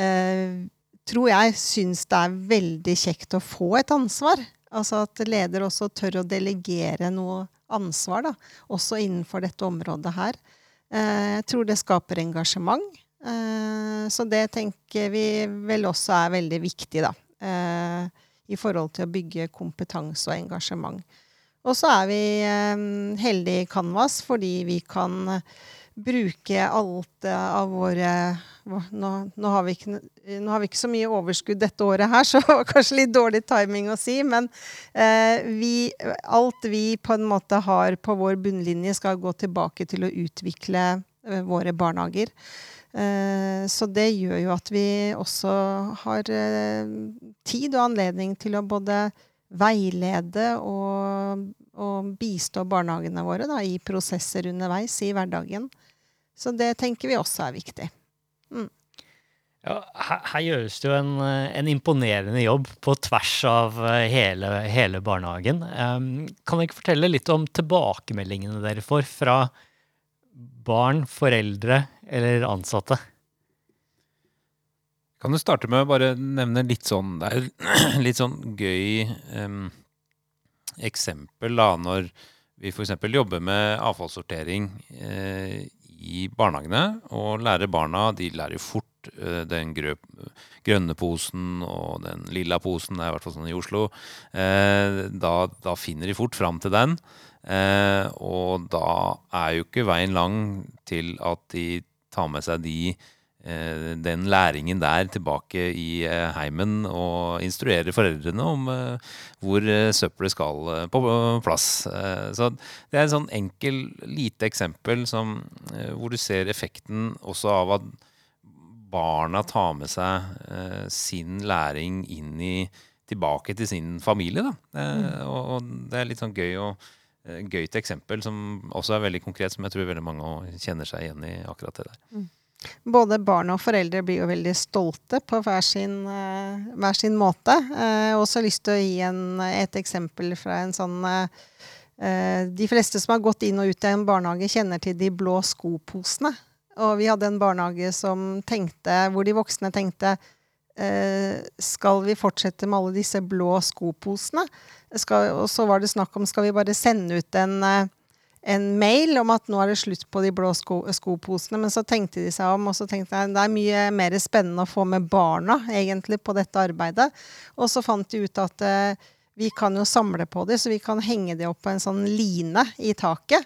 eh, tror jeg syns det er veldig kjekt å få et ansvar. Altså at leder også tør å delegere noe ansvar, da, også innenfor dette området her. Eh, jeg tror det skaper engasjement. Eh, så det tenker vi vel også er veldig viktig, da. Eh, I forhold til å bygge kompetanse og engasjement. Og så er vi eh, heldige i Canvas fordi vi kan eh, bruke alt eh, av våre nå, nå, har ikke, nå, har vi ikke, så mye overskudd dette året her, så det var kanskje litt dårlig timing å si. Men eh, vi, alt vi på en måte har på vår bunnlinje, skal gå tilbake til å utvikle eh, våre barnehager. Eh, så det gjør jo at vi også har tid og anledning til å både veilede og, og bistå barnehagene våre da, i prosesser underveis i hverdagen. Så det tenker vi også er viktig. Mm. Ja, her, her, gjøres det jo en, en, imponerende jobb på tvers av eh, hele, hele barnehagen. Um, kan dere fortelle litt om tilbakemeldingene dere får fra barn, foreldre eller ansatte? Kan du starte med å bare nevne litt sånn Det er litt sånn gøy um, eksempel da, når vi f.eks. jobber med avfallssortering uh, i barnehagene. Og lærer barna De lærer jo fort uh, den grø, grønne posen og den lilla posen, det er i hvert fall sånn i Oslo. Uh, da, da, finner de fort fram til den. Og da er jo ikke veien lang til at de tar med seg de den læringen der tilbake i eh, heimen og instruere foreldrene om eh, hvor søppelet skal på plass. Så det er en sånn enkel, lite eksempel som, hvor du ser effekten også av at barna tar med seg sin læring inn i tilbake til sin familie. Da. Mm. Og det er litt sånn gøy å gøyt eksempel som også er veldig konkret, som jeg tror veldig mange kjenner seg igjen i akkurat det der. Både barn og foreldre blir jo veldig stolte på hver sin, uh, hver sin måte. Jeg uh, også lyst til å gi en, et eksempel fra en sånn uh, De fleste som har gått inn og ut i en barnehage, kjenner til de blå skoposene. Og vi hadde en barnehage som tenkte, hvor de voksne tenkte skal vi fortsette med alle disse blå skoposene? Og så var det snakk om skal vi bare sende ut en en mail om at nå er det slutt på de blå sko skoposene. Men så tenkte de seg om, og så tenkte jeg det er mye mer spennende å få med barna egentlig på dette arbeidet. Og så fant de ut at eh, vi kan jo samle på dem, så vi kan henge dem opp på en sånn line i taket.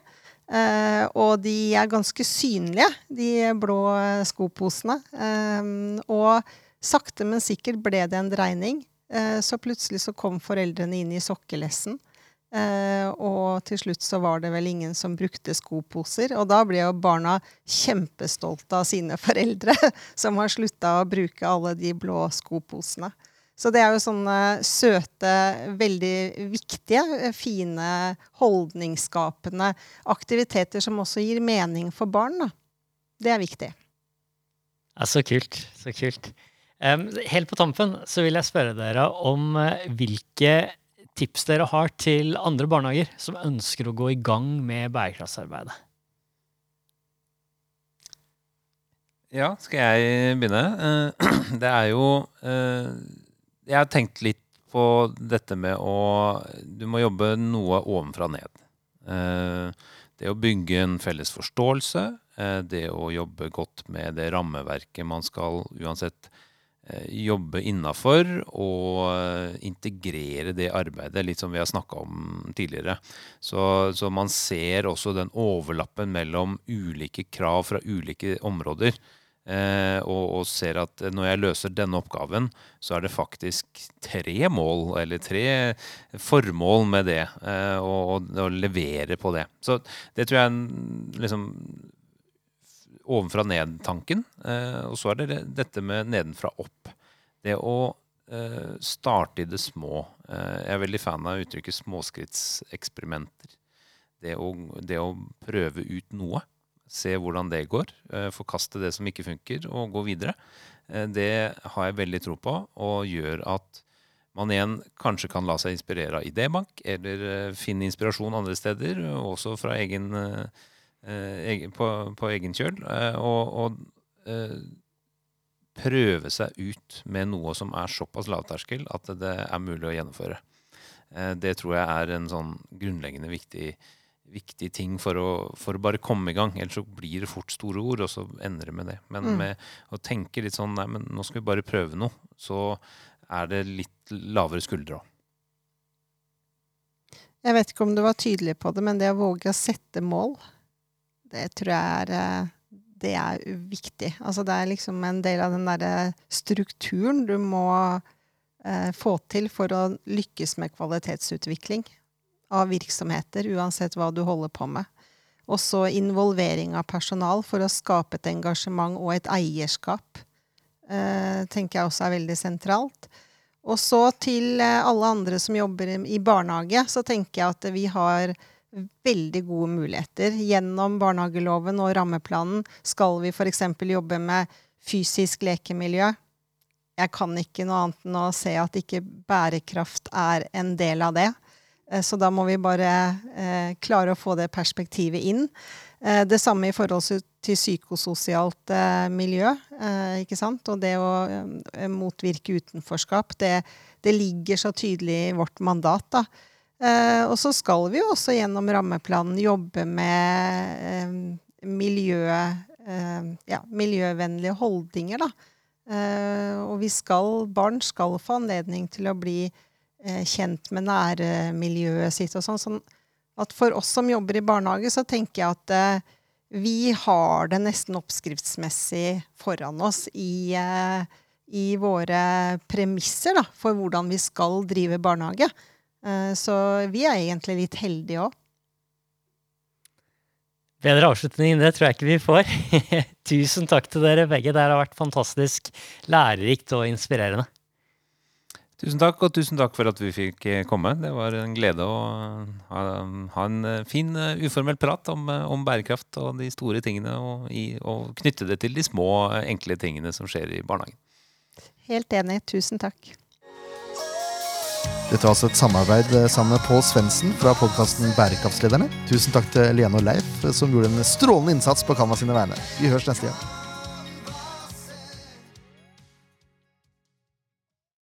Eh, og de er ganske synlige, de blå skoposene. Eh, og sakte, men sikkert ble det en dreining. Uh, så plutselig så kom foreldrene inn i sokkelessen. Uh, og til slutt så var det vel ingen som brukte skoposer. Og da ble jo barna kjempestolte av sine foreldre, som har slutta å bruke alle de blå skoposene. Så det er jo sånne søte, veldig viktige, fine, holdningsskapende aktiviteter som også gir mening for barn. Da. Det er viktig. Ja, så kult. Så kult. Um, helt på tampen så vil jeg spørre dere om uh, hvilke tips dere har til andre barnehager som ønsker å gå i gang med bærekraftsarbeidet? Ja, skal jeg begynne? Eh, det er jo eh, Jeg har tenkt litt på dette med å Du må jobbe noe ovenfra og ned. Eh, det å bygge en felles forståelse, det å jobbe godt med det rammeverket man skal uansett jobbe innafor og eh, integrere det arbeidet, litt som vi har snakka om tidligere. Så, så, man ser også den overlappen mellom ulike krav fra ulike områder. Eh, og, og, ser at når jeg løser denne oppgaven, så er det faktisk tre mål, eller tre formål med det. Eh, og, og, levere på det. Så det tror jeg er en liksom, ovenfra ned-tanken. Eh, og så er det dette med nedenfra opp. Det å eh, starte i det små. Eh, jeg er veldig fan av uttrykket småskrittseksperimenter. Det å, det å prøve ut noe. Se hvordan det går. Forkaste det som ikke funker, og gå videre. Det har jeg veldig tro på, og gjør at man igjen kanskje kan la seg inspirere av Idébank, eller finne inspirasjon andre steder, også fra egen på, på, egen kjøl. Og, og prøve seg ut med noe som er såpass lavterskel at det er mulig å gjennomføre. Det tror jeg er en sånn grunnleggende viktig viktig ting for å, for å, bare komme i gang. Ellers så blir det fort store ord, og så ender det med det. Men mm. med å tenke litt sånn nei, men nå skal vi bare prøve noe, så er det litt lavere skuldre òg. Jeg vet ikke om du var tydelig på det, men det å våge å sette mål, det tror jeg er eh, det er viktig. Altså det er liksom en del av den derre strukturen du må eh, få til for å lykkes med kvalitetsutvikling av virksomheter, uansett hva du holder på med. Også involvering av personal for å skape et engasjement og et eierskap eh, tenker jeg også er veldig sentralt. Og så til eh, alle andre som jobber i barnehage, så tenker jeg at vi har veldig gode muligheter. Gjennom barnehageloven og rammeplanen skal vi f.eks. jobbe med fysisk lekemiljø. Jeg kan ikke noe annet enn å se at ikke bærekraft er en del av det. Eh, så da må vi bare eh, klare å få det perspektivet inn. Eh, det samme i forhold til psykososialt eh, miljø. Eh, ikke sant? Og det å eh, motvirke utenforskap. Det, det, ligger så tydelig i vårt mandat. da. Og så skal vi jo også gjennom rammeplanen jobbe med miljø, ja, miljøvennlige holdninger. da. og vi skal, barn skal få anledning til å bli Eh, kjent med nærmiljøet sitt og sånn. sånn at for oss som jobber i barnehage, så tenker jeg at eh, vi har det nesten oppskriftsmessig foran oss i, eh, i våre premisser da, for hvordan vi skal drive barnehage. Eh, så vi er egentlig litt heldige òg. Bedre avslutning enn det tror jeg ikke vi får. Tusen takk til dere begge. Det har vært fantastisk lærerikt og inspirerende. Tusen takk, og tusen takk for at vi fikk eh, komme. Det var en glede å ha, ha en eh, fin, eh, uformell prat om, om, bærekraft og de store tingene, og, i, og, knytte det til de små, enkle tingene som skjer i barnehagen. Helt enig. Tusen takk. Dette var altså et samarbeid sammen med Pål Svendsen fra podkasten Bærekraftslederne. Tusen takk til Lene og Leif, som gjorde en strålende innsats på Kanva sine vegne. Vi høres neste gang.